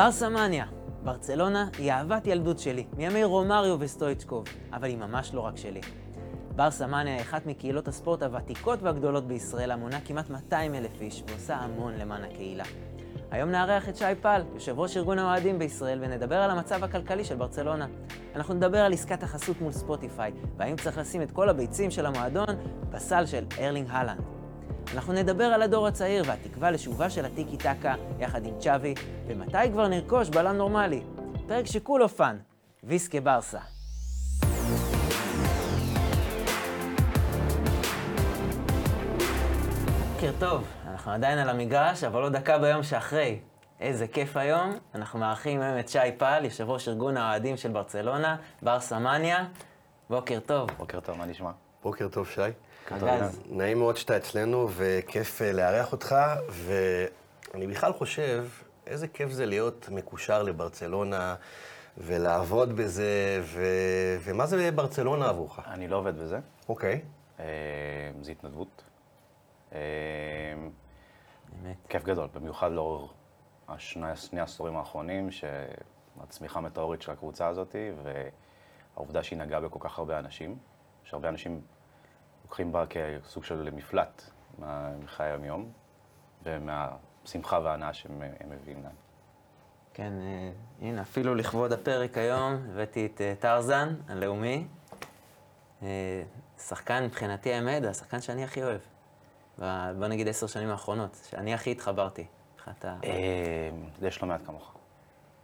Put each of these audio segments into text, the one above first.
בארסהמניה. ברצלונה היא אהבת ילדות שלי, מימי רומריו וסטויצ'קוב, אבל היא ממש לא רק שלי. בארסהמניה היא אחת מקהילות הספורט הוותיקות והגדולות בישראל, המונה כמעט 200 אלף איש ועושה המון למען הקהילה. היום נארח את שי פל, יושב ראש ארגון האוהדים בישראל, ונדבר על המצב הכלכלי של ברצלונה. אנחנו נדבר על עסקת החסות מול ספוטיפיי, והאם צריך לשים את כל הביצים של המועדון בסל של ארלינג הלנד. אנחנו נדבר על הדור הצעיר והתקווה לשובה של הטיקי טקה יחד עם צ'אבי, ומתי כבר נרכוש בלם נורמלי. פרק שכולו fun, visca Barça. בוקר טוב, אנחנו עדיין על המגרש, אבל עוד דקה ביום שאחרי. איזה כיף היום. אנחנו מארחים היום את שי פל, יושב ראש ארגון האוהדים של ברצלונה, בארסהמניה. בוקר טוב. בוקר טוב, מה נשמע? בוקר טוב, שי. אגז. נעים מאוד שאתה אצלנו, וכיף אה, לארח אותך, ואני בכלל חושב, איזה כיף זה להיות מקושר לברצלונה, ולעבוד בזה, ו... ומה זה ברצלונה עבורך? אני לא עובד בזה, אוקיי. אה, זה התנדבות. אה, באמת. כיף גדול, במיוחד לאור השני שני העשורים האחרונים, שהצמיחה המטאורית של הקבוצה הזאת, והעובדה שהיא נגעה בכל כך הרבה אנשים, שהרבה אנשים לוקחים בה כסוג של מפלט מחיי היום-יום, ומהשמחה וההנאה שהם הם מביאים להם. כן, אה, הנה, אפילו לכבוד הפרק היום הבאתי את אה, טרזן, הלאומי. אה, שחקן, מבחינתי האמת, זה השחקן שאני הכי אוהב. בוא נגיד עשר שנים האחרונות, שאני הכי התחברתי. מבחינת ה... יש לא מעט כמוך.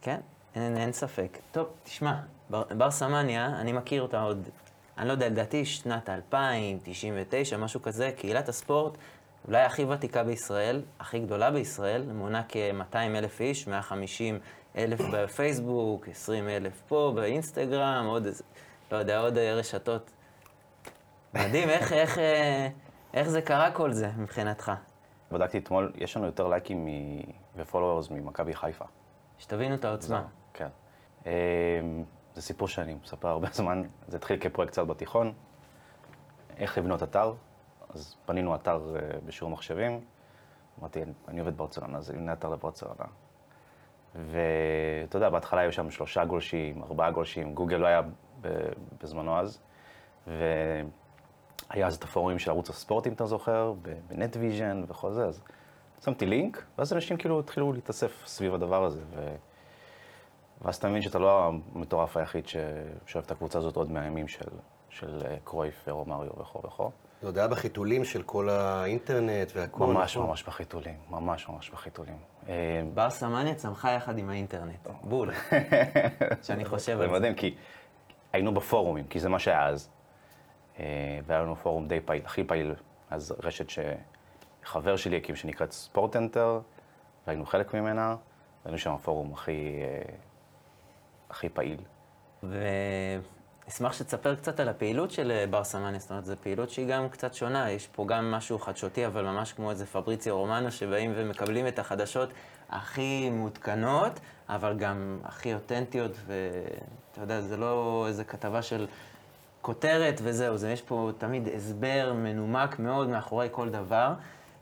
כן, אין, ספק. טוב, תשמע, בר סמניה, אני מכיר אותה עוד, אני לא יודע, לדעתי שנת 2000, 99, משהו כזה, קהילת הספורט, אולי הכי ותיקה בישראל, הכי גדולה בישראל, מונה כ-200 אלף איש, 150 אלף בפייסבוק, 20 אלף פה, באינסטגרם, עוד איזה, לא יודע, עוד אה, רשתות. מדהים, איך, איך, אה, איך זה קרה כל זה מבחינתך? בדקתי אתמול, יש לנו יותר לייקים מ- ופולוורס ממכבי חיפה. שתבינו את העוצמה. כן. זה סיפור שאני מספר הרבה זמן. זה התחיל כפרויקט קצת בתיכון. איך לבנות אתר. אז בנינו אתר אה, בשיעור מחשבים. אמרתי, אני עובד ברצלונה, אז נבנה אתר לברצלונה. ואתה יודע, בהתחלה היו שם שלושה גולשים, ארבעה גולשים, גוגל לא היה בזמנו אז. והיה אז את הפורומים של ערוץ הספורט, אם אתה זוכר, בנט ויז'ן וכל זה, אז שמתי לינק, ואז אנשים כאילו התחילו להתאסף סביב הדבר הזה. ו... ואז אתה מבין שאתה לא המטורף היחיד. שאוהב את הקבוצה הזאת עוד מהימים של, של אה, קרויף ורומריו וכו' וכו'. זה עוד היה בחיתולים של כל האינטרנט והכל. ממש נכון? ממש בחיתולים, ממש ממש בחיתולים. אה, בארסהמניה צמחה יחד עם האינטרנט. בול. שאני חושב זה על זה. מדהים, כי היינו בפורומים, כי זה מה שהיה אז. אה, והיה לנו פורום די פעיל, הכי פעיל, אז רשת שחבר שלי הקים, שנקראת ספורטנטר, והיינו חלק ממנה, והיינו שם הפורום הכי, הכי פעיל. ואשמח שתספר קצת על הפעילות של אה, בר סמניה, זאת אומרת, זו פעילות שהיא גם קצת שונה, יש פה גם משהו חדשותי, אבל ממש כמו איזה פבריציו רומנו, שבאים ומקבלים את החדשות הכי מעודכנות, אבל גם הכי אותנטיות, ואתה יודע, זה לא איזה כתבה של כותרת וזהו, זה יש פה תמיד הסבר מנומק מאוד מאחורי כל דבר.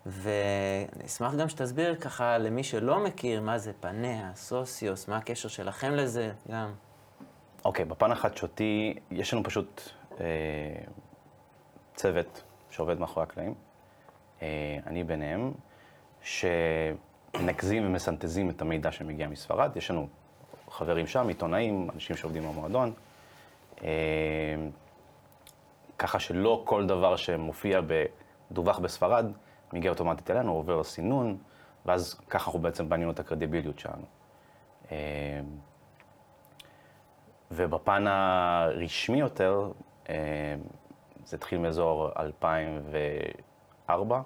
ואני אשמח גם שתסביר ככה למי שלא מכיר מה זה פניה, סוציוס, מה הקשר שלכם לזה, גם. אוקיי, בפן החדשותי, יש לנו פשוט אה, צוות שעובד מאחורי הקלעים, אה, אני ביניהם, שמנקזים ומסנתזים את המידע שמגיע מספרד. יש לנו חברים שם, עיתונאים, אנשים שעובדים במועדון, אה, ככה שלא כל דבר שמופיע בדווח בספרד, מגיע אוטומטית אלינו, עובר סינון, ואז ככה אנחנו בעצם בנינו את הקרדיביליות שלנו. אה, ובפן הרשמי יותר, אה, זה התחיל מאזור 2004.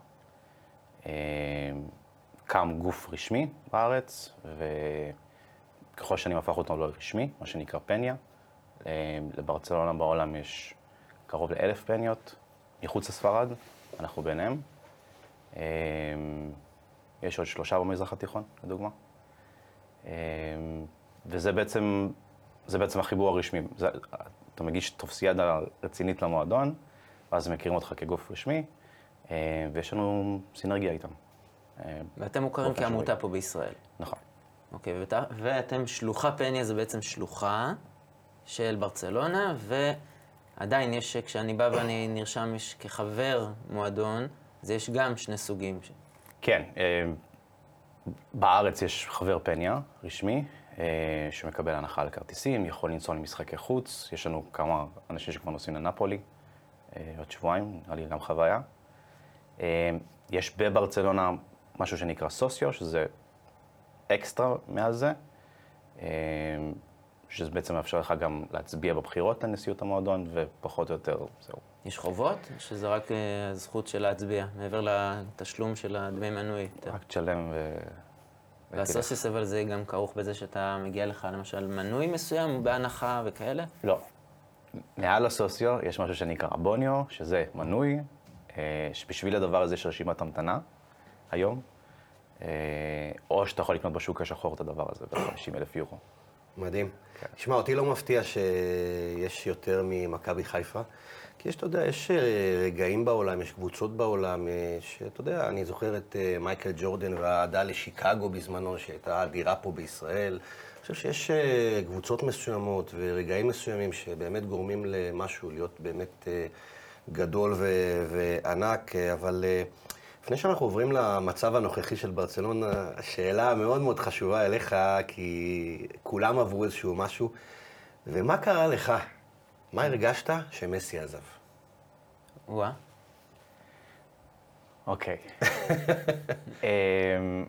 אה, קם גוף רשמי בארץ, וככל שנים הפך אותו לרשמי, מה שנקרא פניה. לברצלונה בעולם יש קרוב לאלף פניות מחוץ לספרד, אנחנו ביניהם. אה, יש עוד שלושה במזרח התיכון, לדוגמה. אה, וזה בעצם, זה בעצם החיבור הרשמי. זה, אתה מגיש טופסיאדה רצינית למועדון, ואז מכירים אותך כגוף רשמי, אה, ויש לנו סינרגיה איתם. ואתם מוכרים כעמותה. פה בישראל. נכון. אוקיי, ות... ואתם שלוחה פניה זה בעצם שלוחה של ברצלונה, ועדיין יש, כשאני בא ואני נרשם יש כחבר מועדון, אז יש גם שני סוגים. כן, אה, בארץ יש חבר פניה רשמי, אה, שמקבל הנחה על כרטיסים, יכול לנסוע למשחקי חוץ. יש לנו כמה אנשים שכבר נוסעים לנפולי, אה, עוד שבועיים, נראה לי גם חוויה. יש בברצלונה משהו שנקרא סוציו, שזה אקסטרה מעל זה, שזה בעצם מאפשר לך גם להצביע בבחירות לנשיאות המועדון, ופחות או יותר זהו. יש חובות, שזה רק הזכות של להצביע, מעבר לתשלום של הדמי מנוי? רק תשלם ו... והסוסיוס אבל זה גם כרוך בזה שאתה מגיע לך למשל מנוי מסוים בהנחה וכאלה? לא. מעל הסוציו יש משהו שנקרא אבוניו, שזה מנוי, אה, שבשביל הדבר הזה יש רשימת המתנה היום, אה, או שאתה יכול לקנות בשוק השחור את הדבר הזה ב-50 אלף יורו. מדהים. כן. תשמע, אותי לא מפתיע שיש יותר ממכבי חיפה. כי יש, אתה יודע, יש אה, רגעים בעולם, יש קבוצות בעולם, אה, שאתה יודע, אני זוכר את אה, מייקל ג'ורדן והאהדה לשיקגו בזמנו, שהייתה אדירה פה בישראל. אני חושב שיש קבוצות מסוימות ורגעים מסוימים שבאמת גורמים למשהו להיות באמת גדול ו- וענק, אבל לפני שאנחנו עוברים למצב הנוכחי של ברצלונה, השאלה המאוד מאוד חשובה אליך, כי כולם עברו איזשהו משהו, ומה קרה לך? מה הרגשת שמסי עזב? וואה. אוקיי. אמ,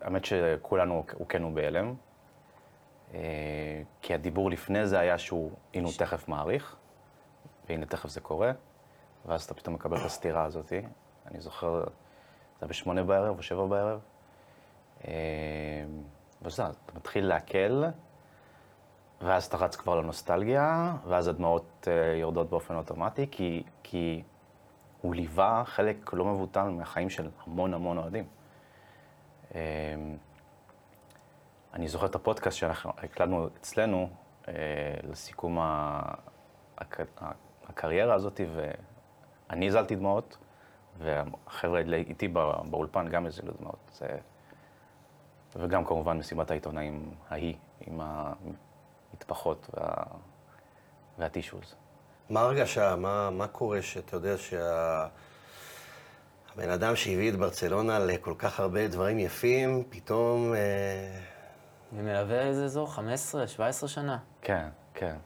האמת שכולנו הוכינו בהלם, אה, כי הדיבור לפני זה היה שהוא, הנה הוא תכף מעריך, והנה תכף זה קורה, ואז אתה פתאום מקבל את הסתירה הזאת. אני זוכר, זה היה בשמונה בערב או שבע בערב, אמ, וזה, אתה מתחיל לעכל. ואז אתה רץ כבר לנוסטלגיה, ואז הדמעות uh, יורדות באופן אוטומטי, כי, כי הוא ליווה חלק לא מבוטל מהחיים של המון המון אוהדים. Um, אני זוכר את הפודקאסט שאנחנו הקלטנו אצלנו uh, לסיכום הק... הקריירה הזאת, ואני הזלתי דמעות, והחבר'ה איתי באולפן גם הזילו דמעות. זה... וגם כמובן מסיבת העיתונאים ההיא, עם ה... המטפחות וה... והטישוז. מה הרגשה? מה, מה קורה שאתה יודע שהבן שה... אדם שהביא את ברצלונה לכל כך הרבה דברים יפים, פתאום... אה... ומלווה איזה אזור? 15, 17 שנה. כן, כן.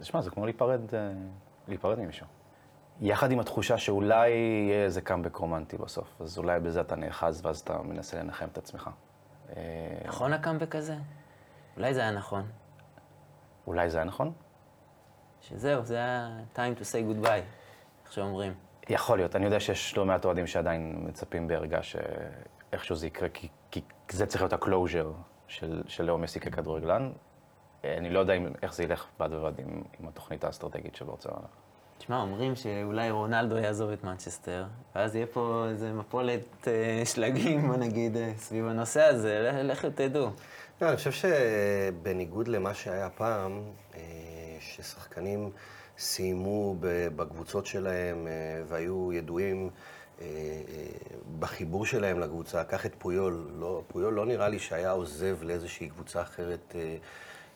תשמע, זה כמו להיפרד, אה, להיפרד ממישהו. יחד עם התחושה שאולי יהיה איזה קאמבק רומנטי בסוף, אז אולי בזה אתה נאחז ואז אתה מנסה לנחם את עצמך. אה, נכון הקאמבק הזה? אולי זה היה נכון. אולי זה היה נכון? שזהו, זה היה time to say goodbye, איך שאומרים. יכול להיות. אני יודע שיש לא מעט אוהדים שעדיין מצפים בערגה שאיכשהו זה יקרה, כי, כי זה צריך להיות ה closure של, של לאו מסי ככדורגלן. אני לא יודע אם, איך זה ילך בד בבד עם, עם התוכנית האסטרטגית של ברצלונה. תשמע, אומרים שאולי רונלדו יעזוב את מנצ'סטר, ואז יהיה פה איזה מפולת אה, שלגים, בוא נגיד, אה, סביב הנושא הזה, לכו תדעו. לא, אני חושב שבניגוד למה שהיה פעם, אה, ששחקנים סיימו בקבוצות שלהם אה, והיו ידועים אה, בחיבור שלהם לקבוצה, קח את פויול, לא, פויול לא נראה לי שהיה עוזב לאיזושהי קבוצה אחרת,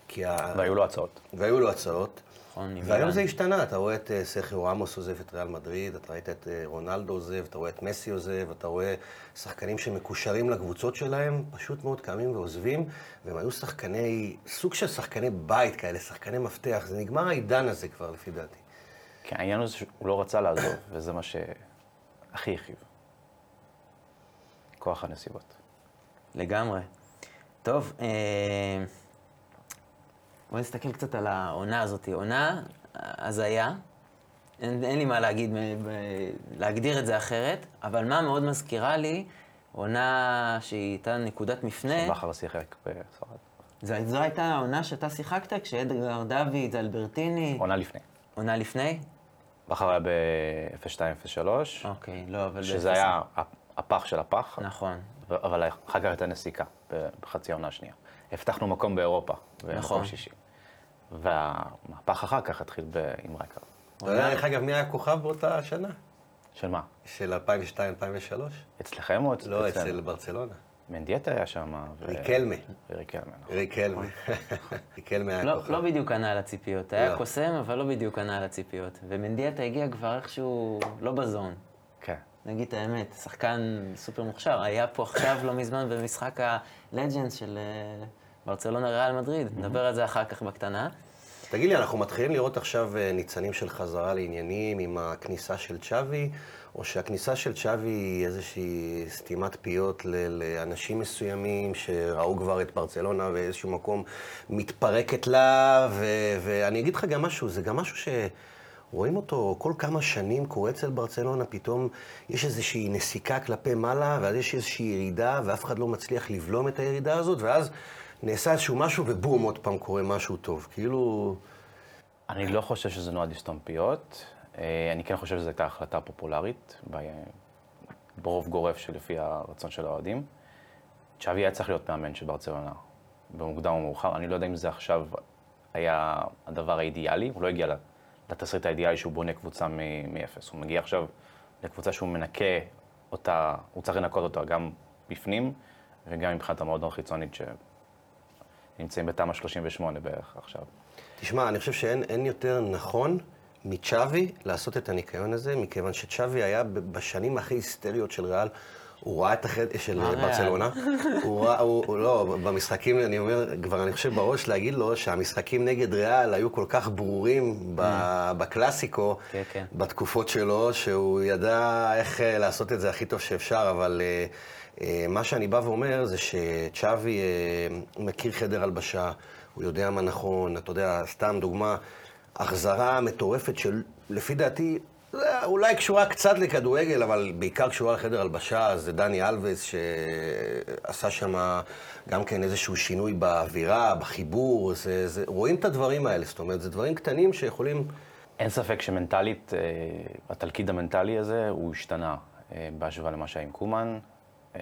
כי ה... והיו לו הצעות. והיו לו הצעות. נכון, והיום זה השתנה, אתה רואה את אה, סרחיו רמוס עוזב את ריאל מדריד, אתה ראית את אה, רונלדו עוזב, אתה רואה את מסי עוזב, אתה רואה שחקנים שמקושרים לקבוצות שלהם, פשוט מאוד קמים ועוזבים, והם היו שחקני, סוג של שחקני בית כאלה, שחקני מפתח, זה נגמר העידן הזה כבר, לפי דעתי. כן, העניין הוא שהוא לא רצה לעזוב, וזה מה שהכי הכאיב. כוח הנסיבות. לגמרי. טוב, אה... בוא נסתכל קצת על העונה הזאת. עונה הזיה, אין, אין לי מה להגיד, להגדיר את זה אחרת, אבל מה מאוד מזכירה לי, עונה שהיא הייתה נקודת מפנה. שבכר שיחק בספרד. זו, זו הייתה העונה שאתה שיחקת כשאדגר דוד, אלברטיני... עונה לפני. עונה לפני? בכר היה ב-0203. אוקיי, לא, אבל... שזה היה הפח של הפח. נכון. אבל אחר כך הייתה נסיקה בחצי העונה השנייה. הבטחנו מקום באירופה, נכון. שישי. והמהפך אחר כך התחיל עם רייקר. אתה יודע, דרך אגב, מי היה כוכב באותה שנה? של מה? של 2002-2003? אצלכם או אצלנו? לא, אצל ברצלונה. מנדיאטה היה שם. ריקלמה. וריקלמה. נכון. ריקלמה. ריקלמה היה לא, כוכב. לא בדיוק ענה על הציפיות. היה לא. קוסם, אבל לא בדיוק ענה על הציפיות. ומנדיאטה הגיע כבר איכשהו לא בזון. כן. נגיד את האמת, שחקן סופר מוכשר. היה פה עכשיו לא מזמן במשחק הלג'נדס של אה, ברצלונה ריאל מדריד. נדבר על זה אחר כך בקטנה. תגיד לי, אנחנו מתחילים לראות עכשיו אה, ניצנים של חזרה לעניינים עם הכניסה של צ'אבי, או שהכניסה של צ'אבי היא איזושהי סתימת פיות לאנשים מסוימים שראו כבר את ברצלונה באיזשהו מקום מתפרקת לה, ו- ואני אגיד לך גם משהו, זה גם משהו ש... רואים אותו כל כמה שנים קורה אצל ברצלונה, פתאום יש איזושהי נסיקה כלפי מעלה, ואז יש איזושהי ירידה, ואף אחד לא מצליח לבלום את הירידה הזאת, ואז נעשה איזשהו משהו, ובום, עוד פעם קורה משהו טוב. כאילו... אני לא חושב שזה נועד לסתום פיות. אה, אני כן חושב שזו הייתה החלטה פופולרית, ברוב גורף שלפי הרצון של האוהדים. צ'אבי היה צריך להיות מאמן של ברצלונה, במוקדם או מאוחר. אני לא יודע אם זה עכשיו היה הדבר האידיאלי, הוא לא הגיע לתסריט האידיאלי שהוא בונה קבוצה מאפס. הוא מגיע עכשיו לקבוצה שהוא מנקה אותה, הוא צריך לנקות אותה גם בפנים וגם מבחינת המועדון החיצונית שנמצאים בתמ"א 38 בערך עכשיו. תשמע, אני חושב שאין אין יותר נכון מצ'אבי לעשות את הניקיון הזה, מכיוון שצ'אבי היה בשנים הכי היסטריות של ריאל. הוא ראה את החלק של? ברצלונה. הוא ראה, הוא, הוא, לא, במשחקים, אני אומר, כבר אני חושב בראש להגיד לו שהמשחקים נגד ריאל היו כל כך ברורים ב- בקלאסיקו, כן, כן. בתקופות שלו, שהוא ידע איך אה, לעשות את זה הכי טוב שאפשר, אבל אה, אה, מה שאני בא ואומר זה שצ'אבי אה, מכיר חדר הלבשה, הוא יודע מה נכון, אתה יודע, סתם דוגמה, החזרה מטורפת של, לפי דעתי, אולי קשורה קצת לכדורגל, אבל בעיקר קשורה לחדר הלבשה, זה דני אלווס שעשה שם גם כן איזשהו שינוי באווירה, בחיבור, זה, זה, רואים את הדברים האלה, זאת אומרת, זה דברים קטנים שיכולים... אין ספק שמנטלית, אה, התלכיד המנטלי הזה, הוא השתנה אה, בהשוואה למה שהיה עם קומן. אה,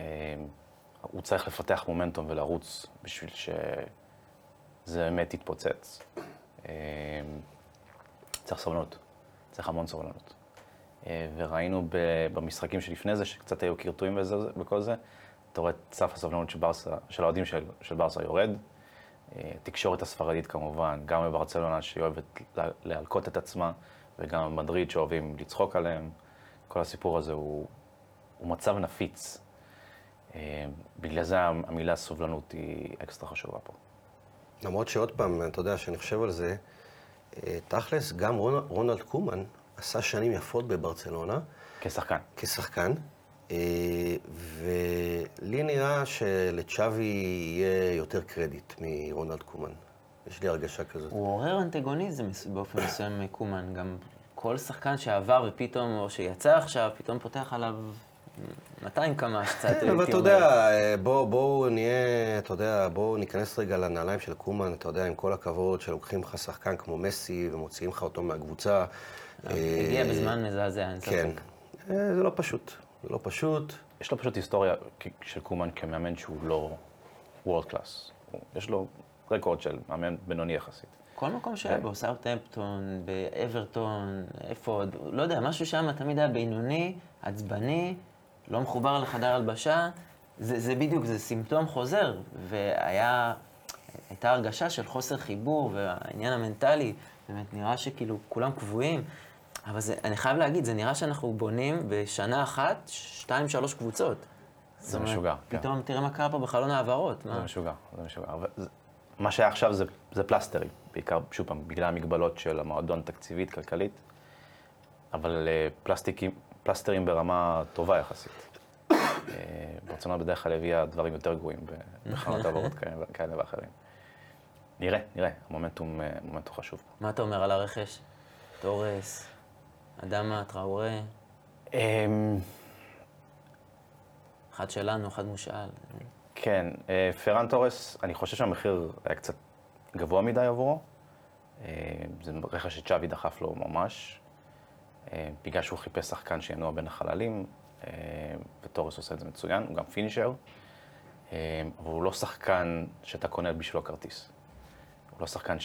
הוא צריך לפתח מומנטום ולרוץ בשביל שזה באמת יתפוצץ. צריך סבלנות, צריך המון סבלנות. אה, וראינו במשחקים שלפני זה, שקצת היו קרטועים וכל זה, אתה רואה את סף הסבלנות של, ברסה, של האוהדים של, של ברסה יורד. אה, תקשורת הספרדית כמובן, גם בברצלונה שהיא אוהבת לה- להלקות את עצמה, וגם במדריד שאוהבים לצחוק עליהם. כל הסיפור הזה הוא, הוא מצב נפיץ. אה, בגלל זה המילה סובלנות היא אקסטרה חשובה פה. למרות שעוד פעם, אתה יודע, שאני חושב על זה, תכלס, גם רונ- רונלד קומן עשה שנים יפות בברצלונה כשחקן. כשחקן, אה, ולי נראה שלצ'אבי יהיה יותר קרדיט מרונלד קומן. יש לי הרגשה כזאת. הוא עורר אנטגוניזם מס- באופן מסוים מקומן. גם כל שחקן שעבר ופתאום, או שיצא עכשיו, פתאום פותח עליו 200 קמ"ש קצת, כן, אבל אתה יודע, אה, בוא- בואו נהיה, אתה יודע, בואו ניכנס רגע לנעליים של קומן, אתה יודע, עם כל הכבוד, שלוקחים לך שחקן כמו מסי ומוציאים לך אותו מהקבוצה. הגיע אה, בזמן מזעזע, אין כן. ספק. אה, זה לא פשוט. זה לא פשוט. יש לו פשוט היסטוריה של קומן כמאמן שהוא לא world class. יש לו רקורד של מאמן בינוני יחסית. כל מקום שהיה בו, סאוטהמפטון, באברטון, איפה עוד, לא יודע, משהו שם תמיד היה בינוני, עצבני, לא מחובר לחדר הלבשה. זה, זה בדיוק, זה סימפטום חוזר. והיה, הייתה הרגשה של חוסר חיבור, והעניין המנטלי, באמת נראה שכאילו כולם קבועים. אבל זה, אני חייב להגיד, זה נראה שאנחנו בונים בשנה אחת שתיים, שלוש קבוצות. זאת אומרת, משוגע, כן. פתאום תראה מה קרה פה בחלון ההעברות. זה מה? משוגע, זה משוגע. אבל זה- מה שהיה עכשיו זה, זה פלסטרים, בעיקר, שוב פעם, בגלל המגבלות של המועדון תקציבית, כלכלית, אבל אה, פלסטיקים, פלסטרים ברמה טובה יחסית. אה, ברצלונה בדרך כלל הביאה דברים יותר גרועים ב- בחנות העברות כאלה ואחרים. נראה, נראה, המומנטום אה, מומנטום חשוב. מה אתה אומר על הרכש? תורס, אדמה, טראורה, אמ, אחד שלנו, אחד מושאל. כן, אה, פרן תורס, אני חושב שהמחיר היה קצת גבוה מדי עבורו. אה, זה רכש שצ'אבי דחף לו ממש, בגלל שהוא חיפש שחקן שינוע בין החללים, ותורס עושה את זה מצוין, הוא גם פינישר, אבל הוא לא שחקן שאתה קונה בשבילו כרטיס. לא שחקן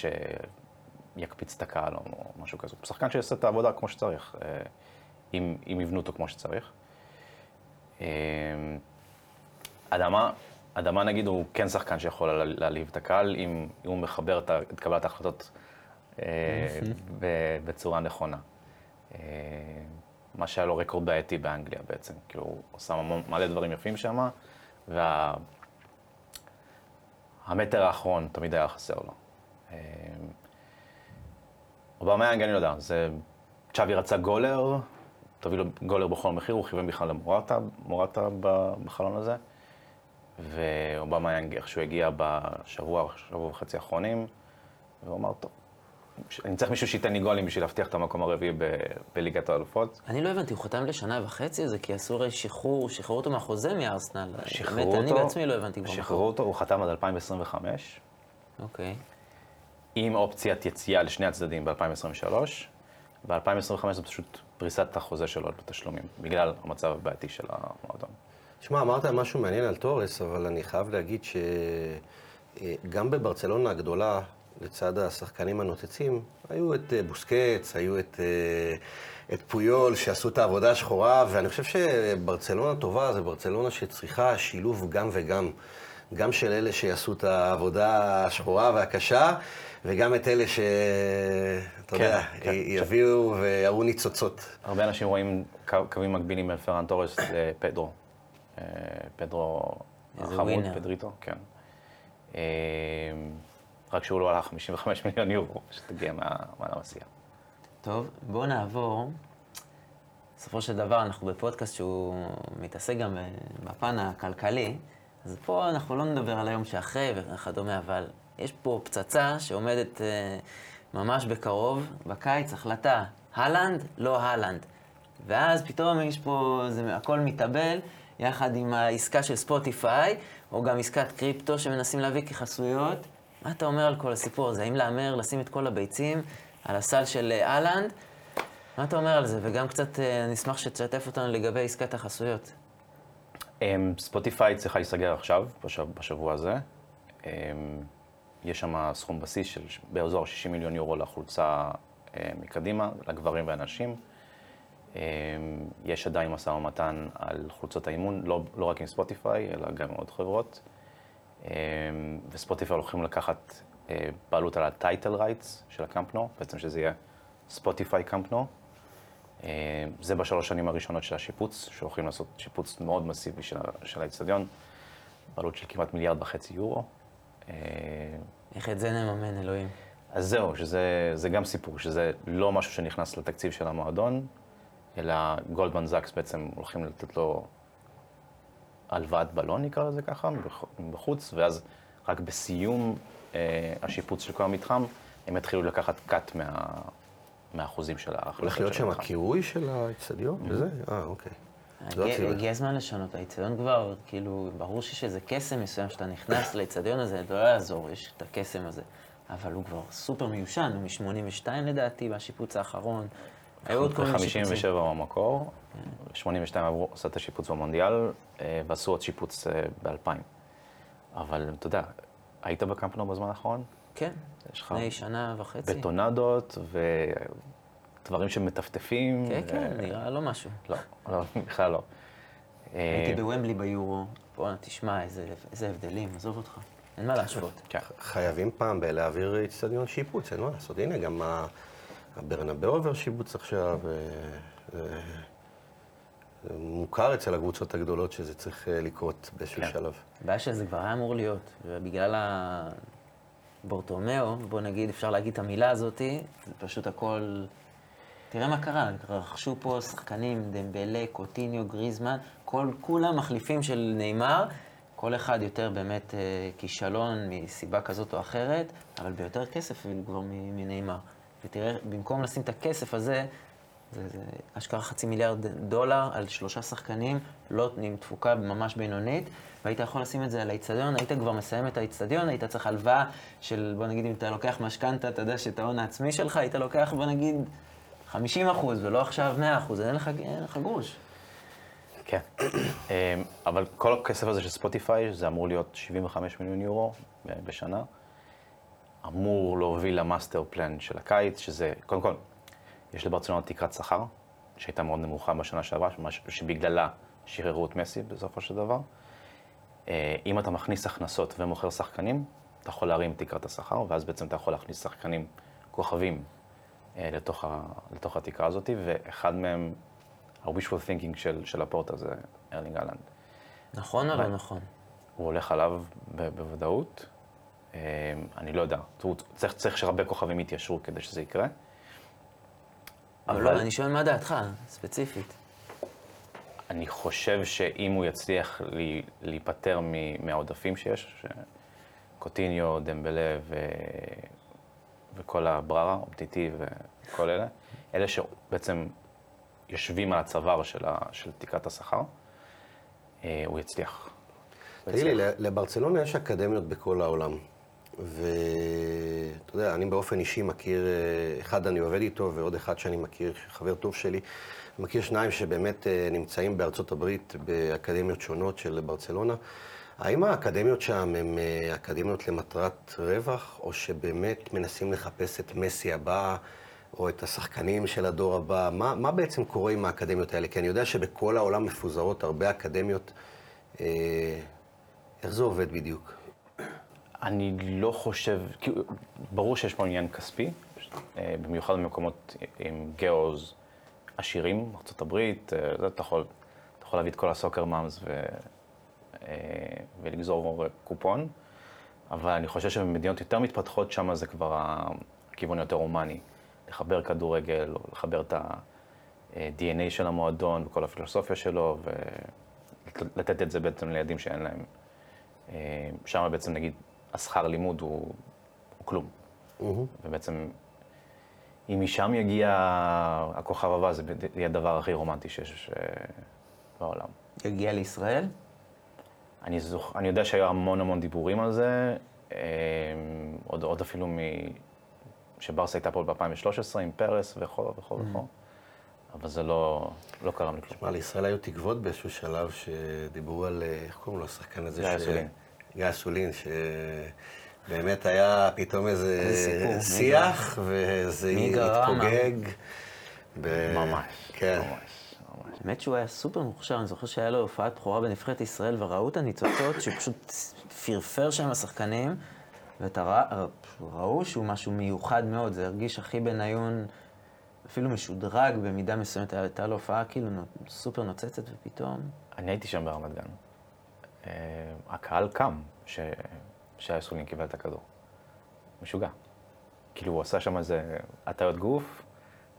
שיקפיץ את הקהל או משהו כזה, הוא שחקן שיעשה את העבודה כמו שצריך, אה, אם, אם יבנו אותו כמו שצריך. אה, אדמה, אדמה נגיד הוא כן שחקן שיכול לה- להלהיב את הקהל, אם, אם הוא מחבר את, את קבלת ההחלטות אה, בצורה נכונה. מה שהיה לו רקורד בעייתי באנגליה בעצם, כאילו הוא עושה מלא דברים יפים שם, והמטר האחרון תמיד היה חסר לו. אה, אובמיאנג, אני לא יודע, זה... צ'אבי רצה גולר, תביא לו גולר בכל מחיר, הוא כיוון בכלל למורטה, מורטה בחלון הזה. ואובמיאנג איכשהו הגיע בשבוע, שבוע וחצי האחרונים, והוא אמר, טוב, אני צריך מישהו שייתן לי גולים בשביל להבטיח את המקום הרביעי ב- בליגת האלופות. אני לא הבנתי, הוא חתם לשנה וחצי זה כי עשו הרי שחרור, שחררו אותו מהחוזה מארסנל. שחררו באמת, אותו, אני בעצמי לא הבנתי כבר. שחררו אותו, הוא חתם עד 2025, אוקיי. עם אופציית יציאה לשני הצדדים ב-2023. ב-2025 זה פשוט פריסת החוזה שלו בתשלומים, בגלל המצב הבעייתי של המועדון. שמע, אמרת משהו מעניין על תורס, אבל אני חייב להגיד שגם בברצלונה הגדולה, לצד השחקנים הנוצצים, היו את אה, בוסקץ, היו את, אה, את פויול, שעשו את העבודה השחורה, ואני חושב שברצלונה טובה זה ברצלונה שצריכה שילוב גם וגם. גם של אלה שיעשו את העבודה השחורה והקשה, וגם את אלה ש... אתה כן, יודע, כן. יביאו ויראו ניצוצות. הרבה אנשים רואים קו- קווים מקבילים בין פרן תורס לפדרו. אה, פדרו איזה החמוד. פדריטו, כן. אה, רק שהוא לא עלה 55 מיליון יורו, שתגיע מה- מהנמסייה. טוב, בואו נעבור. בסופו של דבר, אנחנו בפודקאסט שהוא מתעסק גם אה, בפן הכלכלי, אז פה אנחנו לא נדבר על היום שאחרי וכדומה, אבל יש פה פצצה שעומדת אה, ממש בקרוב, בקיץ, החלטה, הלנד, לא הלנד. ואז פתאום יש פה, זה, הכל מתאבל, יחד עם העסקה של ספוטיפיי, או גם עסקת קריפטו שמנסים להביא כחסויות. מה אתה אומר על כל הסיפור הזה? האם להמר, לשים את כל הביצים על הסל של אה, אהלנד? מה אתה אומר על זה? וגם קצת, אה, אני אשמח שתשתף אותנו לגבי עסקת החסויות. אמ, ספוטיפיי צריכה להיסגר עכשיו, בשב- בשבוע הזה. אמ, יש שם סכום בסיס של באזור 60 מיליון יורו לחולצה אה, מקדימה, לגברים והנשים. אמ, יש עדיין משא ומתן על חולצות האימון, לא, לא רק עם ספוטיפיי, אלא גם עם עוד חברות. אמ, וספוטיפיי הולכים לקחת אה, בעלות על ה title rights של הקמפנו, בעצם שזה יהיה ספוטיפיי קמפנו. אה, זה בשלוש שנים הראשונות של השיפוץ, שהולכים לעשות שיפוץ מאוד מסיבי של, ה- של האצטדיון, בעלות של כמעט מיליארד וחצי יורו. אה, איך את זה נממן, אלוהים? אז זהו, שזה זה גם סיפור, שזה לא משהו שנכנס לתקציב של המועדון, אלא גולדמן זקס בעצם הולכים לתת לו הלוואת בלון, נקרא לזה ככה, מבחוץ, ואז רק בסיום אה, השיפוץ של כל המתחם, הם יתחילו לקחת קאט מה, מהאחוזים של ההחלטות הולך להיות שם. הקירוי של האצטדיון? וזה? אה, אוקיי. הגיע- הזמן לשנות האיצטדיון כבר, כאילו, ברור שיש איזה קסם מסוים שאתה נכנס לאיצטדיון הזה, זה לא יעזור, יש את הקסם הזה. אבל הוא כבר סופר מיושן, הוא מ-82 לדעתי, בשיפוץ האחרון. היו עוד כל מיני שיפוצים. 57 במקור, 82 עברו, עשה את השיפוץ במונדיאל, אה, ועשו עוד שיפוץ ב-2000. אבל אתה יודע, היית בקמפנו בזמן האחרון? כן, יש לך לפני שנה וחצי. בטונדות ודברים שמטפטפים. כן, ו- כן, נראה לא משהו. לא, לא, בכלל לא. אה, הייתי בוומבלי ביורו, בואנה, תשמע, איזה איזה הבדלים, עזוב אותך. אין מה להשוות. כן. חייבים פעם בלהעביר אצטדיון שיפוץ, אין מה לעשות. הנה, גם ה- הברנבאו עובר שיפוץ עכשיו. אה, אה, מוכר אצל הקבוצות הגדולות שזה צריך אה, לקרות באיזשהו כן. שלב. הבעיה שזה כבר היה אמור להיות, ובגלל הבורטומאו, בוא נגיד, אפשר להגיד את המילה הזאתי, זה פשוט הכל... תראה מה קרה, רכשו פה שחקנים, דמבלה, קוטיניו, גריזמן, כל, כולם מחליפים של נאמר, כל אחד יותר באמת אה, כישלון מסיבה כזאת או אחרת, אבל ביותר כסף כבר מנאמר. ותראה, במקום לשים את הכסף הזה, זה, זה אשכרה חצי מיליארד דולר על שלושה שחקנים, לא עם תפוקה ממש בינונית, והיית יכול לשים את זה על האיצטדיון, היית כבר מסיים את האיצטדיון, היית צריך הלוואה של, בוא נגיד, אם אתה לוקח משכנתה, אתה יודע שאת ההון העצמי שלך, היית לוקח, בוא נגיד, 50 אחוז, ולא עכשיו 100 אחוז, אין לך, אין לך גרוש. כן. אה, אבל כל הכסף הזה של ספוטיפיי, זה אמור להיות 75 מיליון יורו ב- בשנה. אמור להוביל ל master plan של הקיץ, שזה, קודם כל, יש לברצלונה תקרת שכר, שהייתה מאוד נמוכה בשנה שעברה, שבגללה שחררו את מסי בסופו של דבר. אה, אם אתה מכניס הכנסות ומוכר שחקנים, אתה יכול להרים את תקרת השכר, ואז בעצם אתה יכול להכניס שחקנים כוכבים אה, לתוך, ה, לתוך התקרה הזאת, ואחד מהם, ה-wishful thinking של, של לפורטה זה ארלינג אהלנד. נכון או לא נכון? הוא הולך עליו בוודאות. אה, אני לא יודע, צריך, צריך שהרבה כוכבים יתיישרו כדי שזה יקרה. אבל לא, אני שואל מה דעתך, ספציפית. אני חושב שאם הוא יצליח לי, להיפטר מ- מהעודפים שיש, קוטיניו, דמבלה ו... וכל הבררה, אופטיטי וכל אלה, אלה שבעצם יושבים על הצוואר של, ה... של תקרת השכר, אה, הוא יצליח. תגיד לי, לברצלונה יש אקדמיות בכל העולם. ואתה יודע, אני באופן אישי מכיר, אה, אחד אני עובד איתו ועוד אחד שאני מכיר, חבר טוב שלי. מכיר שניים שבאמת אה, נמצאים בארצות הברית באקדמיות שונות של ברצלונה. האם האקדמיות שם הן אה, אקדמיות למטרת רווח, או שבאמת מנסים לחפש את מסי הבא, או את השחקנים של הדור הבא? מה, מה בעצם קורה עם האקדמיות האלה? כי אני יודע שבכל העולם מפוזרות הרבה אקדמיות. אה, איך זה עובד בדיוק? אני לא חושב, כי ברור שיש פה עניין כספי, אה, במיוחד במקומות עם גיאוז עשירים, ארה"ב, אה, אתה יכול, אתה יכול להביא את כל הסוקר מאמס ו, אה, ולגזור קופון, אבל אני חושב שבמדינות יותר מתפתחות שם זה כבר הכיוון היותר הומני, לחבר כדורגל, או לחבר את ה-DNA של המועדון וכל הפילוסופיה שלו, ולתת את זה בעצם לילדים שאין להם. שם בעצם נגיד השכר לימוד הוא, הוא כלום. Mm-hmm. ובעצם, אם משם יגיע הכוכב הבא, זה יהיה הדבר הכי רומנטי שיש אה, בעולם. יגיע לישראל? אני, זוכ... אני יודע שהיו המון המון דיבורים על זה, אה, עוד, עוד אפילו מ... שברסה הייתה פה ב-2013 עם פרס וכו' וכו'. וכו', אבל זה לא, לא קרה לי כלום. תשמע, לישראל היו תקוות באיזשהו שלב שדיברו על, אה, איך קוראים לו, השחקן הזה? גיא אסולין. גיא אסולין, שבאמת היה פתאום איזה שיח, וזה התפוגג. ממש, כן. ממש. האמת שהוא היה סופר מוכשר, אני זוכר שהיה לו הופעת בכורה בנבחרת ישראל, וראו את הניצוצות שפשוט פרפר שם השחקנים, וראו שהוא משהו מיוחד מאוד, זה הרגיש הכי בניון, אפילו משודרג במידה מסוימת, הייתה לו הופעה כאילו סופר נוצצת, ופתאום... אני הייתי שם ברמת גן. אה, הקהל קם ש... שהאסולין קיבל את הכדור. משוגע. כאילו, הוא עשה שם איזה הטיות גוף,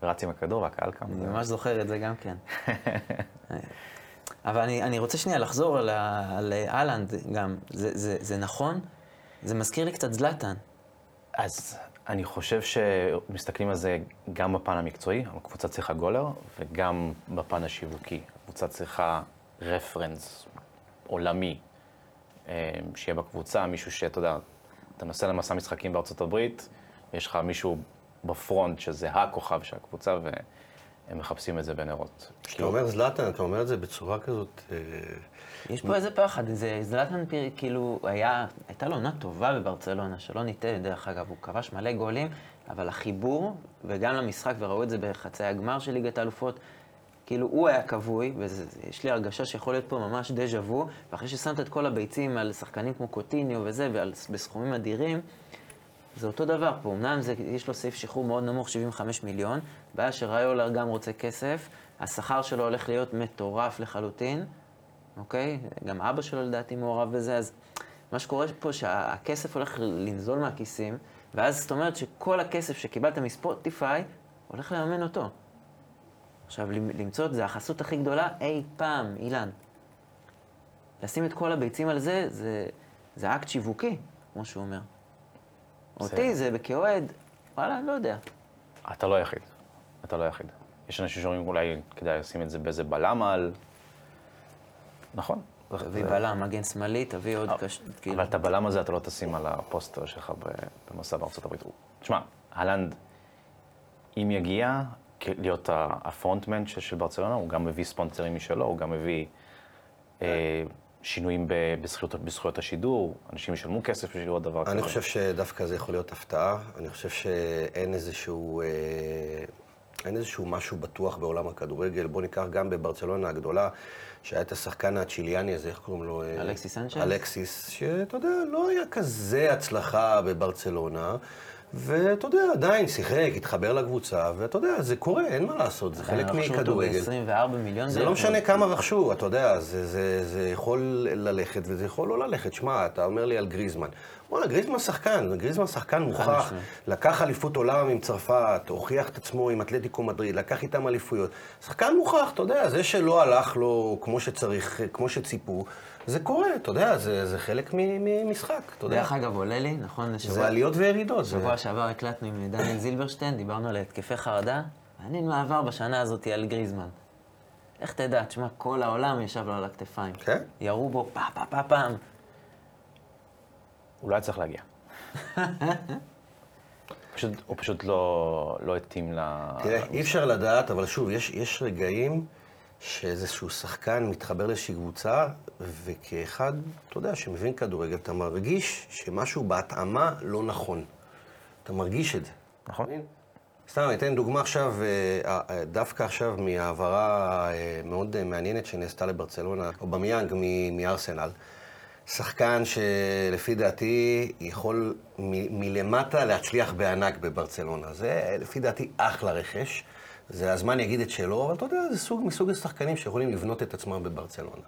ורץ עם הכדור, והקהל קם. אני ממש זוכר את זה גם כן. אבל אני, אני רוצה שנייה לחזור על, על אהלנד גם. זה, זה, זה נכון? זה מזכיר לי קצת זלאטן. אז אני חושב שמסתכלים על זה גם בפן המקצועי, הקבוצה צריכה גולר, וגם בפן השיווקי. הקבוצה צריכה רפרנס עולמי, אה, שיהיה בקבוצה, מישהו שאתה יודע, אתה נוסע למסע משחקים בארצות הברית, ויש לך מישהו בפרונט שזה הכוכב של הקבוצה, והם מחפשים את זה בנרות. כשאתה אומר זלאטן, אתה אומר את זה בצורה כזאת... אה, יש פה איזה פחד, זה זלאטן כאילו היה, הייתה לו עונה טובה בברצלונה, שלא נטעה, דרך אגב, הוא כבש מלא גולים, אבל החיבור, וגם למשחק, וראו את זה בחצי הגמר של ליגת האלופות, כאילו הוא היה כבוי, ויש לי הרגשה שיכול להיות פה ממש דז'ה וו, ואחרי ששמת את כל הביצים על שחקנים כמו קוטיניו וזה, ובסכומים אדירים, זה אותו דבר פה. אמנם זה, יש לו סעיף שחרור מאוד נמוך, 75 מיליון, בעיה שריולר גם רוצה כסף, השכר שלו הולך להיות מטורף לחלוטין, אוקיי? גם אבא שלו לדעתי מעורב בזה, אז מה שקורה פה שהכסף הולך לנזול מהכיסים, ואז זאת אומרת שכל הכסף שקיבלת מספוטיפיי הולך לממן אותו. עכשיו, למצוא את זה החסות הכי גדולה אי פעם, אילן. לשים את כל הביצים על זה, זה, זה אקט שיווקי, כמו שהוא אומר. אותי זה כאוהד, וואלה, אני לא יודע. אתה לא היחיד. אתה לא היחיד. יש אנשים שאומרים אולי כדאי לשים את זה באיזה בלם על... נכון. תביא בלם, מגן שמאלי, תביא עוד קש... כאילו. אבל את הבלם הזה אתה לא תשים על הפוסטר שלך במסע בארצות הברית. תשמע, אהלנד, אם יגיע, להיות הפרונטמן של ברצלונה, הוא גם מביא ספונסרים משלו, הוא גם מביא אה, שינויים בזכויות, בזכויות השידור, אנשים ישלמו כסף בשביל לראות דבר כזה. אני חושב שדווקא זה יכול להיות הפתעה. אני חושב שאין איזשהו... אה, אין איזשהו משהו בטוח בעולם הכדורגל. בוא ניקח גם בברצלונה הגדולה, שהיה את השחקן הצ'יליאני הזה, איך קוראים לו? אה, אלכסיס סנצ'ז? אלכסיס, שאתה יודע, לא היה כזה הצלחה בברצלונה. ואתה יודע, עדיין שיחק, התחבר לקבוצה, ואתה יודע, זה קורה, אין מה לעשות, זה חלק מכדורגל. ב-24 מיליון. זה לא משנה כמה רכשו, אתה יודע, זה, זה, זה יכול ללכת וזה יכול לא ללכת. שמע, אתה אומר לי על גריזמן. וואלה, גריזמן שחקן, גריזמן שחקן מוכח, לקח אליפות עולם עם צרפת, הוכיח את עצמו עם אתלטיקו מדריד, לקח איתם אליפויות. שחקן מוכח, אתה יודע, זה שלא הלך לו כמו שצריך, כמו שציפו, זה קורה, אתה יודע, זה, זה חלק ממשחק, אתה יודע. דרך אגב, עולה לי, נכון? שבוע, זה עליות וירידות. שבוע זה... שעבר הקלטנו עם דניאל זילברשטיין, דיברנו על התקפי חרדה. מעניין מה עבר בשנה הזאת על גריזמן. איך תדע, תשמע, כל העולם ישב לו על הכתפיים. כן? ירו בו פה פה פה פעם. הוא לא היה צריך להגיע. פשוט, הוא פשוט לא, לא התאים ל... תראה, אי אפשר לדעת, אבל שוב, יש, יש רגעים שאיזשהו שחקן מתחבר לאיזושהי קבוצה, וכאחד, אתה יודע, שמבין כדורגל, אתה מרגיש שמשהו בהתאמה לא נכון. אתה מרגיש את זה. נכון. סתם, אני אתן דוגמה עכשיו, אה, אה, דווקא עכשיו מהעברה אה, מאוד מעניינת שנעשתה לברצלונה, או במיאנג מארסנל. שחקן שלפי דעתי יכול מ- מלמטה להצליח בענק בברצלונה. זה לפי דעתי אחלה רכש. זה הזמן יגיד את שלו, אבל אתה יודע, זה סוג מסוג השחקנים שיכולים לבנות את עצמם בברצלונה.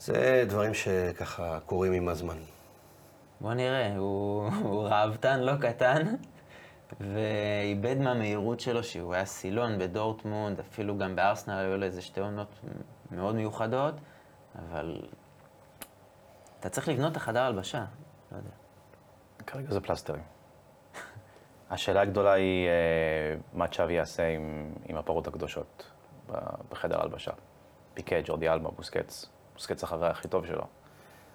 זה דברים שככה קורים עם הזמן. בוא נראה, הוא, הוא ראוותן לא קטן, ואיבד מהמהירות שלו, שהוא היה סילון בדורטמונד, אפילו גם בארסנל היו לו איזה שתי עונות מאוד מיוחדות, אבל אתה צריך לבנות את החדר הלבשה, לא יודע. כרגע זה פלסטרים. השאלה הגדולה היא אה, מה צ'אבי יעשה עם, עם הפרות הקדושות בחדר הלבשה. פיקה, ג'ורדי אלמה, בוסקץ. בוסקץ החבר הכי טוב שלו.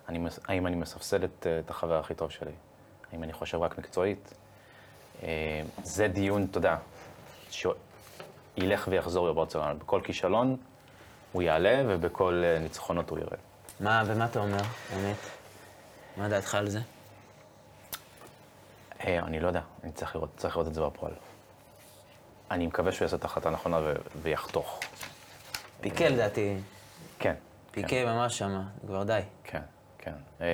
אני, האם אני מספסל את, את החבר הכי טוב שלי? האם אני חושב רק מקצועית? אה, זה דיון, אתה יודע, שילך ויחזור בברצלונה. בכל כישלון הוא יעלה, ובכל אה, ניצחונות הוא ירד. מה, ומה אתה אומר, באמת? מה דעתך על זה? אה, אני לא יודע, אני צריך לראות, צריך לראות את זה בפועל. אני מקווה שהוא יעשה את ההחלטה הנכונה ו- ויחתוך. פיקה לדעתי. כן. פיקה כן. ממש שמה, כבר די. כן, כן. אה,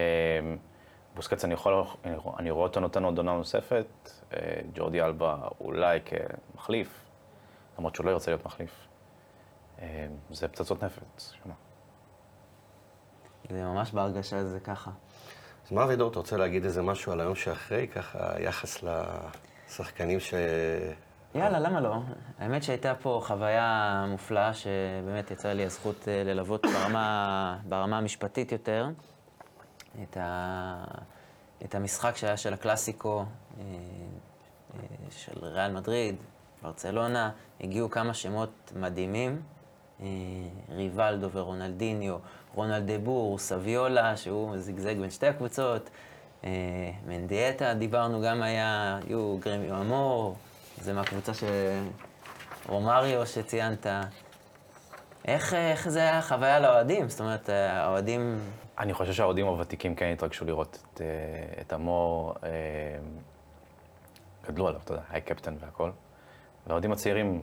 בוסקץ, אני יכול, אני רואה אותו נותן עוד עונה נוספת, אה, ג'ורדי אלבה אולי כמחליף, למרות שהוא לא ירצה להיות מחליף. זה פצצות נפץ, שמה. זה ממש בהרגשה זה ככה. אז מה אבידור, אתה רוצה להגיד איזה משהו על היום שאחרי, ככה, יחס לשחקנים ש... יאללה, למה לא? האמת שהייתה פה חוויה מופלאה, שבאמת יצאה לי הזכות אה, ללוות ברמה, ברמה המשפטית יותר, את, ה, את המשחק שהיה של הקלאסיקו, אה, אה, של ריאל מדריד, ברצלונה, הגיעו כמה שמות מדהימים, ריבלדו ורונלדיניו, רונלדבור, סביולה, שהוא זיגזג בין שתי הקבוצות, מנדיאטה, דיברנו, גם היה, היו גרמיו אמור, זה מהקבוצה ש... רומריו שציינת. איך, איך זה היה חוויה לאוהדים? זאת אומרת, האוהדים... אני חושב שהאוהדים הוותיקים כן התרגשו לראות את, את המור, גדלו עליו, אתה יודע, היי קפטן והכל. והאוהדים הצעירים,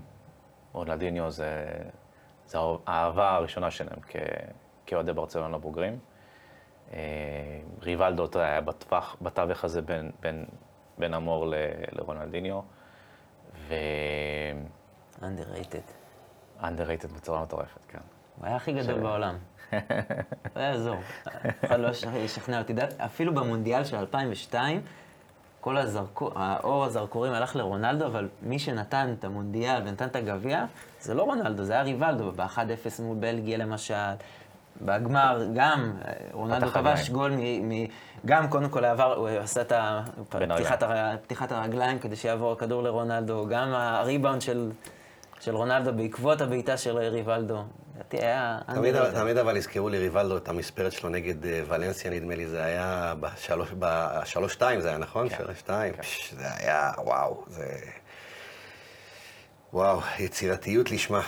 רונלדיניו זה, זה האהבה הראשונה שלהם כאוהדי ברצלונה בוגרים. ריבלדו, אתה יודע, היה בטווח, בתווך הזה בין, בין, בין המור לרונלדיניו. ו... underrated. underrated בצורה מטורפת, כן. הוא היה הכי גדול בעולם. הוא היה אזור. אף אחד לא ישכנע אותי. אפילו במונדיאל של 2002, כל הזרקור, האור הזרקורים הלך לרונלדו, אבל מי שנתן את המונדיאל ונתן את הגביע, זה לא רונלדו, זה היה ריבלדו, ב-1-0 מול בלגיה למשל. בגמר גם, רונלדו כבש גול מ... מ גם קודם כל עבר, הוא עשה את פתיחת, הר... פתיחת הרגליים כדי שיעבור הכדור לרונלדו, גם הריבאונד של, של רונלדו בעקבות הבעיטה של ריבלדו. לדעתי היה... תמיד, תמיד אבל הזכירו לי ריבלדו את המספרת שלו נגד אה, ולנסיה, נדמה לי, זה היה בשלוש-שתיים, זה היה נכון? כן. שלוש-שתיים. כן. זה היה, וואו, זה... וואו, יצירתיות לשמה.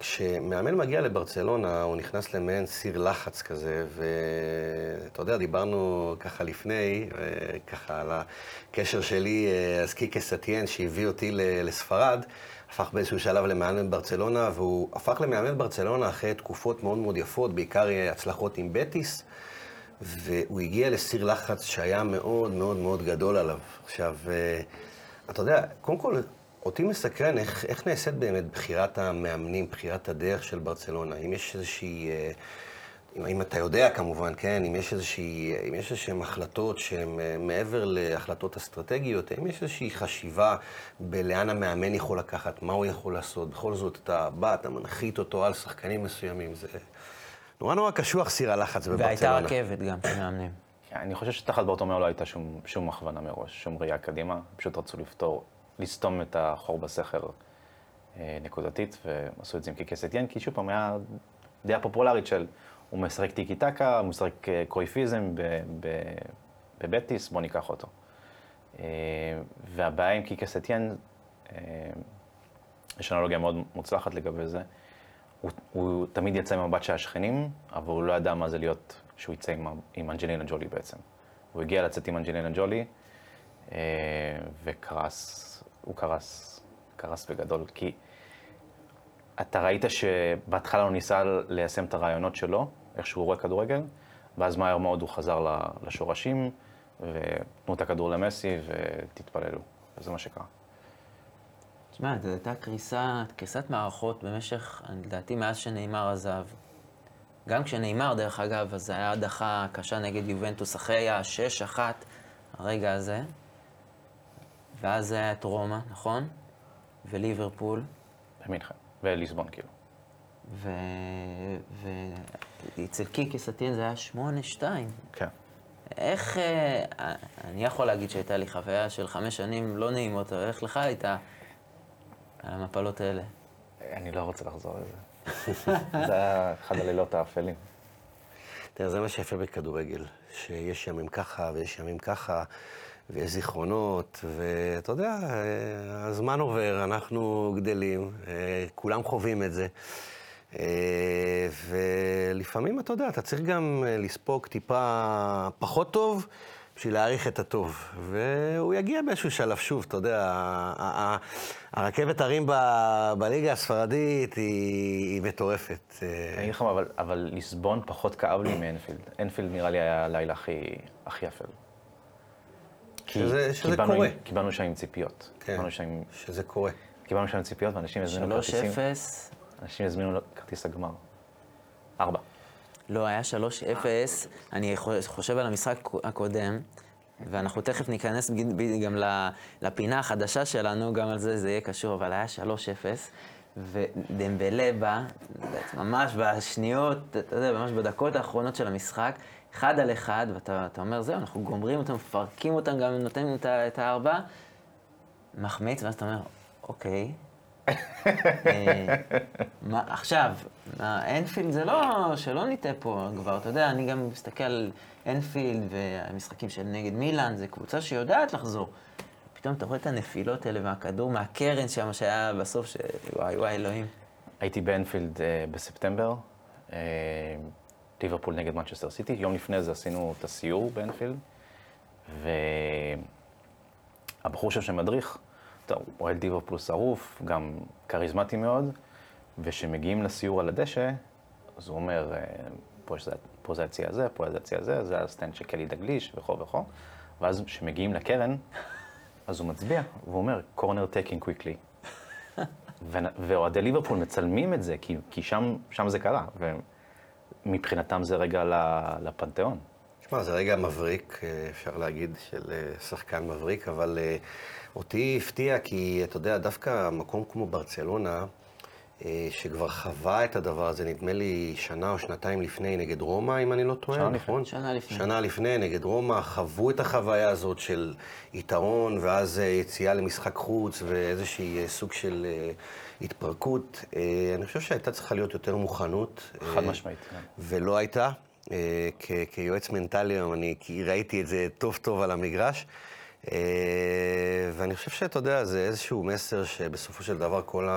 כשמאמן מגיע לברצלונה, הוא נכנס למעין סיר לחץ כזה, ואתה אתה יודע, דיברנו ככה לפני, אה, ככה על הקשר שלי, אה, אז קיקה סטיאן, שהביא אותי לספרד, הפך באיזשהו שלב למאמן ברצלונה, והוא הפך למאמן ברצלונה אחרי תקופות מאוד מאוד יפות, בעיקר הצלחות עם בטיס, והוא הגיע לסיר לחץ שהיה מאוד מאוד מאוד גדול עליו. עכשיו, אתה יודע, קודם כל, אותי מסקרן איך, איך נעשית באמת בחירת המאמנים, בחירת הדרך של ברצלונה. אם יש איזושהי, אה, אם, אם אתה יודע כמובן, כן, אם יש איזושהי, אם יש איזשהן החלטות שהן אה, מעבר להחלטות אסטרטגיות, אם יש איזושהי חשיבה בלאן המאמן יכול לקחת, מה הוא יכול לעשות. בכל זאת, אתה בא, אתה מנחית אותו על שחקנים מסוימים, זה נורא נורא קשוח סיר הלחץ בברצלונה. והייתה רכבת גם של מאמנים. אני חושב שתחת ברטומיאו לא הייתה שום, שום הכוונה מראש, שום ראייה קדימה, פשוט רצו לפתור לסתום את החור בסכר אה, נקודתית, ועשו את זה עם קיקס אתיין, כי שוב פעם, היה דעה פופולרית של הוא משחק טיקי טקה, הוא משחק אה, קרויפיזם בבטיס, בוא ניקח אותו. אה, והבעיה עם קיקס אתיין, יש אנלוגיה מאוד מוצלחת לגבי זה, הוא, הוא תמיד יצא עם מבט של השכנים, אבל הוא לא ידע מה זה להיות, שהוא יצא עם, עם אנג'לינה ג'ולי בעצם. הוא הגיע לצאת עם אנג'לינה ג'ולי, וקרס הוא קרס, קרס בגדול, כי אתה ראית שבהתחלה הוא ניסה ליישם את הרעיונות שלו, איך שהוא רואה כדורגל, ואז מהר מאוד הוא חזר לשורשים, ותנו את הכדור למסי ותתפללו, וזה מה שקרה. תשמע, זו הייתה קריסה, קריסת מערכות במשך, לדעתי, מאז שנאמר עזב. גם כשנאמר, דרך אגב, אז זו הייתה הדחה קשה נגד יובנטוס אחרי ה-6-1, הרגע הזה. ואז זה היה את רומא, נכון? וליברפול. במינכן, וליסבון כאילו. ו... ואצל קיקי סטין זה היה שמונה, שתיים. כן. איך, אה, אני יכול להגיד שהייתה לי חוויה של חמש שנים לא נעימות, אבל איך לך הייתה על המפלות האלה? אני לא רוצה לחזור לזה. זה היה אחד הלילות האפלים. תראה, זה מה שיפה בכדורגל, שיש ימים ככה ויש ימים ככה. ויש זיכרונות, ואתה יודע, הזמן עובר, אנחנו גדלים, כולם חווים את זה. ולפעמים, אתה יודע, אתה צריך גם לספוג טיפה פחות טוב בשביל להעריך את הטוב. והוא יגיע באיזשהו שלב שוב, אתה יודע, הרכבת הרים בליגה הספרדית היא מטורפת. אני אגיד לך, אבל ליסבון פחות כאב לי מאנפילד. אנפילד נראה לי היה הלילה הכי יפה. שזה, שזה קיבלנו, קורה. קיבלנו שם עם ציפיות. כן, שם, שזה קורה. קיבלנו שם עם ציפיות, ואנשים הזמינו כרטיסים. 3-0. אנשים הזמינו כרטיס הגמר. ארבע. לא, היה 3-0. אני חושב על המשחק הקודם, ואנחנו תכף ניכנס גם לפינה החדשה שלנו, גם על זה זה יהיה קשור, אבל היה 3-0. ודמבלה בא, ממש בשניות, אתה יודע, ממש בדקות האחרונות של המשחק, אחד על אחד, ואתה אומר, זהו, אנחנו גומרים אותם, מפרקים אותם, גם נותנים את הארבע, מחמיץ, ואז אתה אומר, אוקיי. אה, מה, עכשיו, אנפילד זה לא, שלא נטעה פה כבר, אתה יודע, אני גם מסתכל על אנפילד והמשחקים של נגד מילאן, זו קבוצה שיודעת לחזור. פתאום אתה רואה את הנפילות האלה מהכדור, מהקרן שם שהיה בסוף, שוואי וואי אלוהים. הייתי באנפילד אה, בספטמבר. אה, ליברפול נגד מנצ'סטר סיטי. יום לפני זה עשינו את הסיור באנפילד, והבחור שם שמדריך, הוא אוהד ליברפול שרוף, גם כריזמטי מאוד, וכשמגיעים לסיור על הדשא, אז הוא אומר, אה, פה, זה, פה זה היציע הזה, פה זה היציע הזה, זה ה stand של קני דלגליש וכו' וכו', ואז כשמגיעים לקרן, אז הוא מצביע, והוא אומר, corner taken quickly. ואוהדי ליברפול מצלמים את זה, כי, כי שם, שם זה קרה. מבחינתם זה רגע לפנתיאון. תשמע, זה רגע מבריק, אה, אפשר להגיד, של אה, שחקן מבריק, אבל אה, אותי הפתיע כי, אתה יודע, דווקא מקום כמו ברצלונה, שכבר חווה את הדבר הזה, נדמה לי שנה או שנתיים לפני, נגד רומא, אם אני לא טועה, שנה נכון? לפני. שנה לפני. שנה לפני, נגד רומא, חוו את החוויה הזאת של יתרון, ואז יציאה למשחק חוץ, ואיזשהי סוג של... התפרקות, אה, אני חושב שהייתה צריכה להיות יותר מוכנות. חד אה, משמעית, כן. ולא הייתה. אה, כיועץ מנטלי היום, אני ראיתי את זה טוב טוב על המגרש. ואני חושב שאתה יודע, זה איזשהו מסר שבסופו של דבר כל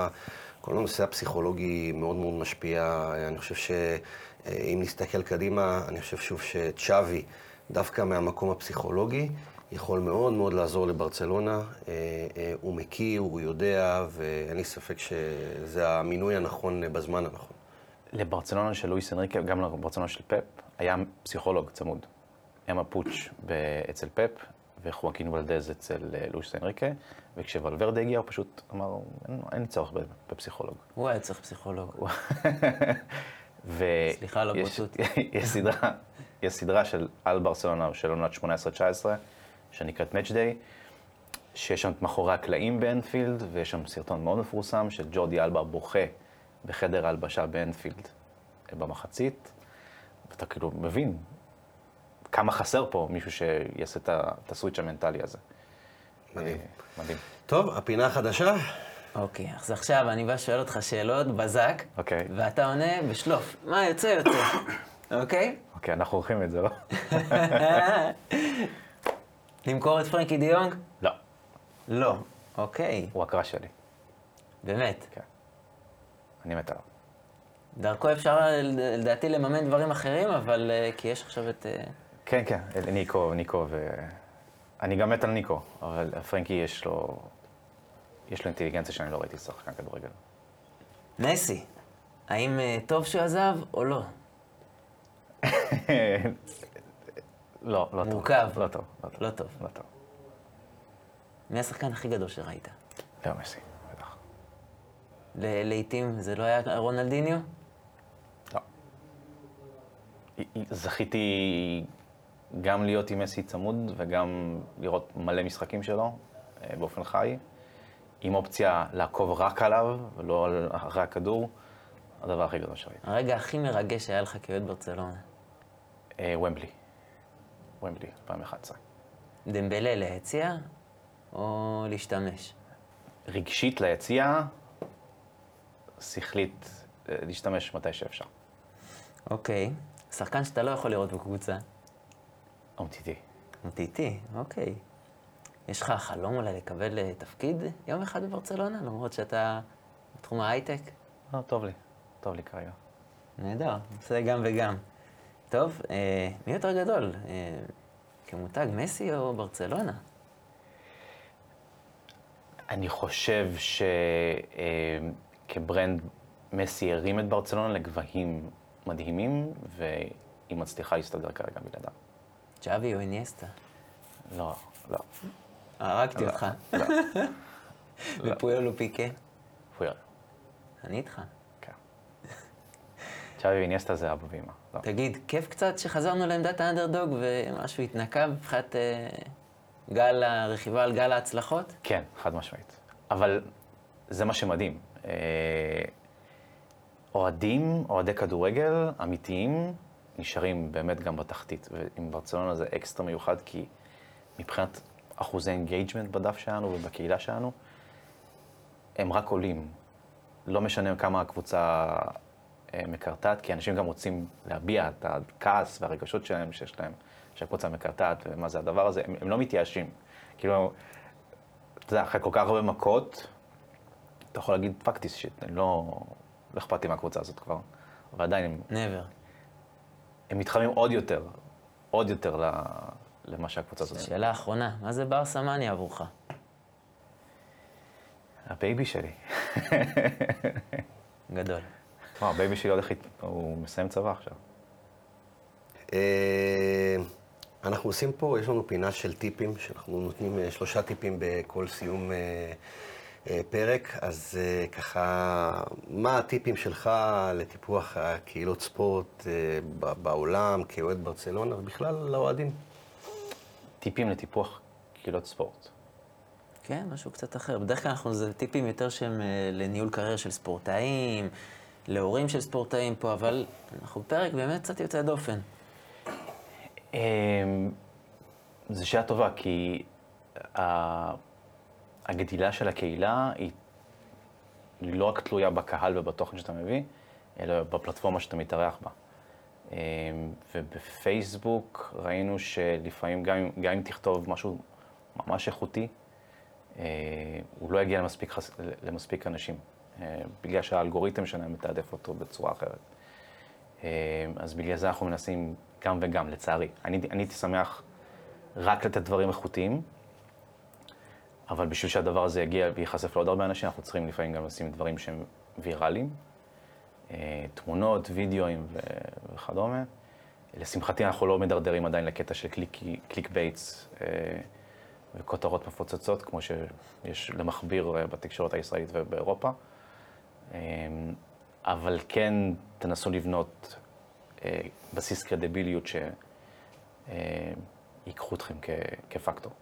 כל הנושא הפסיכולוגי מאוד מאוד משפיע. אני חושב שאם נסתכל קדימה, אני חושב שוב שצ'אבי, דווקא מהמקום הפסיכולוגי, יכול מאוד מאוד לעזור לברצלונה. אה, אה, הוא מכיר, הוא יודע, ואין לי ספק שזה המינוי הנכון בזמן הנכון. לברצלונה של לואיס אנריקה, גם לברצלונה של פפ, היה פסיכולוג צמוד. אמה פוץ' אצל פפ, וחואקין ולדז אצל אה, לואיס אנריקה, וכשוולברדה הגיע, הוא פשוט אמר, אין, אין צורך בפסיכולוג. הוא היה צריך פסיכולוג. ו... סליחה על הבוטות. יש סדרה, יש סדרה של על ברצלונה של עונת 18-19, שנקראת Match Day, שיש שם את מאחורי הקלעים באנפילד, ויש שם סרטון מאוד מפורסם של ג'ורדי אלבה בוכה בחדר ההלבשה באנפילד במחצית, ואתה כאילו מבין כמה חסר פה מישהו שיעשה את הסוויץ' המנטלי הזה. מדהים. אה, מדהים. טוב, הפינה החדשה. אוקיי, אז עכשיו אני בא שואל אותך שאלות בזק, אוקיי. ואתה עונה בשלוף. מה יוצא יוצא, אוקיי? אוקיי, אנחנו עורכים את זה, לא? למכור את פרנקי דיונג? לא. לא. אוקיי, הוא הקרא שלי. באמת. כן. אני מת עליו. דרכו אפשר לדעתי לממן דברים אחרים, אבל אה, כי יש עכשיו את... אה, כן, כן, ניקו, ניקו ו... אני גם מת על ניקו, אבל פרנקי יש לו... יש לו אינטליגנציה שאני לא ראיתי שחקן כדורגל. נסי, האם אה, טוב שהוא עזב או לא? לא, לא טוב. מורכב. לא טוב. לא טוב. לא טוב. לא. מי השחקן הכי גדול שראית? לא מסי, בטח. ל- לעיתים זה לא היה רונלדיניו? לא. זכיתי גם להיות עם מסי צמוד וגם לראות מלא משחקים שלו אה, באופן חי, עם אופציה לעקוב רק עליו ולא אחרי הכדור, הדבר הכי גדול שראיתי. הרגע הכי מרגש שהיה לך כאוהד ברצלונה. אה, ומבלי. ומבלי, 2011. דמבלה ליציע או להשתמש? רגשית ליציאה, שכלית אה, להשתמש מתי שאפשר. אוקיי. שחקן שאתה לא יכול לראות בקבוצה. אומטיטי. אומטיטי, אוקיי. יש לך חלום אולי לקבל אה, תפקיד יום אחד בברצלונה, למרות שאתה בתחום ההייטק? לא, טוב לי. טוב לי כרגע. נהדר, עושה גם וגם. טוב, אה, מי יותר גדול? אה, כמותג מסי או ברצלונה? אני חושב שכברנד מסי הרים את ברצלונה לגבהים מדהימים, והיא מצליחה להסתדר כרגע בלעדיו. צ'אבי או איניאסטה? לא, לא. הרגתי לא, אותך. לא. ופויול או פיקה? פויול. אני איתך. כן. צ'אבי ואיניאסטה זה אבא ואמא. לא. תגיד, כיף קצת שחזרנו לעמדת האנדרדוג ומשהו התנקה מבחינת אה, גל הרכיבה על גל ההצלחות? כן, חד משמעית. אבל זה מה שמדהים. אה, אוהדים, אוהדי כדורגל אמיתיים, נשארים באמת גם בתחתית. ועם ברצלונה זה אקסטרה מיוחד, כי מבחינת אחוזי engagement בדף שלנו ובקהילה שלנו, הם רק עולים. לא משנה כמה הקבוצה אה, מקרטעת, כי אנשים גם רוצים להביע את הכעס והרגשות שלהם שיש להם, שהקבוצה מקרטעת ומה זה הדבר הזה, הם, הם לא מתייאשים. כאילו, אתה יודע, אחרי כל כך הרבה מכות, אתה יכול להגיד fuck this shit, אני לא, לא אכפת לי מהקבוצה הזאת כבר, אבל עדיין הם, never. הם מתחממים עוד יותר, עוד יותר ל, למה שהקבוצה הזאת. שאלה אחרונה, מה זה בארסהמניה עבורך? ה baby שלי. גדול. מה, ה baby שלי הולך, הוא מסיים צבא עכשיו. אה, אנחנו עושים פה, יש לנו פינה של טיפים, שאנחנו נותנים אה, שלושה טיפים בכל סיום אה, פרק, אז אה, ככה, מה הטיפים שלך לטיפוח הקהילות ספורט אה, בעולם, כאוהד ברצלונה, ובכלל לאוהדים? טיפים לטיפוח קהילות ספורט. כן, משהו קצת אחר. בדרך כלל אנחנו, זה טיפים יותר שהם אה, לניהול קריירה של ספורטאים, להורים של ספורטאים פה, אבל אנחנו פרק באמת קצת יוצא דופן. אמ, זו שאלה טובה, כי ה- הגדילה של הקהילה היא לא רק תלויה בקהל ובתוכן שאתה מביא, אלא בפלטפורמה שאתה מתארח בה. אמ, ובפייסבוק ראינו שלפעמים, גם, גם אם תכתוב משהו ממש איכותי, אה, הוא לא יגיע למספיק, חס- למספיק אנשים. אה, בגלל שהאלגוריתם שלהם מתעדף אותו בצורה אחרת. אה, אז בגלל זה אנחנו מנסים גם וגם, לצערי. אני, אני הייתי שמח רק לתת דברים איכותיים, אבל בשביל שהדבר הזה יגיע וייחשף לעוד הרבה אנשים, אנחנו צריכים לפעמים גם לשים דברים שהם ויראליים, אה, תמונות, וידאוים וכדומה. לשמחתי אנחנו לא מדרדרים עדיין לקטע של click, click baits אה, וכותרות מפוצצות, כמו שיש למכביר אה, בתקשורת הישראלית ובאירופה. אבל כן תנסו לבנות בסיס קרדיביליות שיקחו אתכם כפקטור.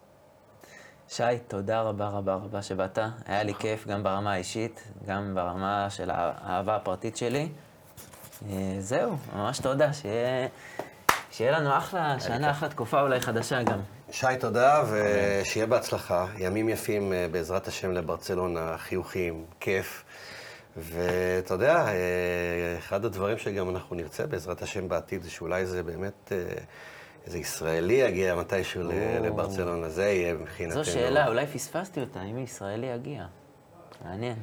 שי, תודה רבה רבה רבה שבאת. היה לי כיף גם ברמה האישית, גם ברמה של האהבה הפרטית שלי. אה, זהו, ממש תודה, שיהיה, שיהיה לנו אחלה שנה, אחלה תקופה אולי חדשה גם. שי, תודה, ושיהיה בהצלחה. ימים יפים, אה, בעזרת השם, לברצלונה, חיוכים, כיף. ואתה יודע, אה, אחד הדברים שגם אנחנו נרצה בעזרת השם בעתיד, זה שאולי זה באמת... איזה ישראלי יגיע מתישהו לברצלונה, זה יהיה מבחינתנו. זו שאלה, אולי פספסתי אותה, אם ישראלי יגיע. מעניין.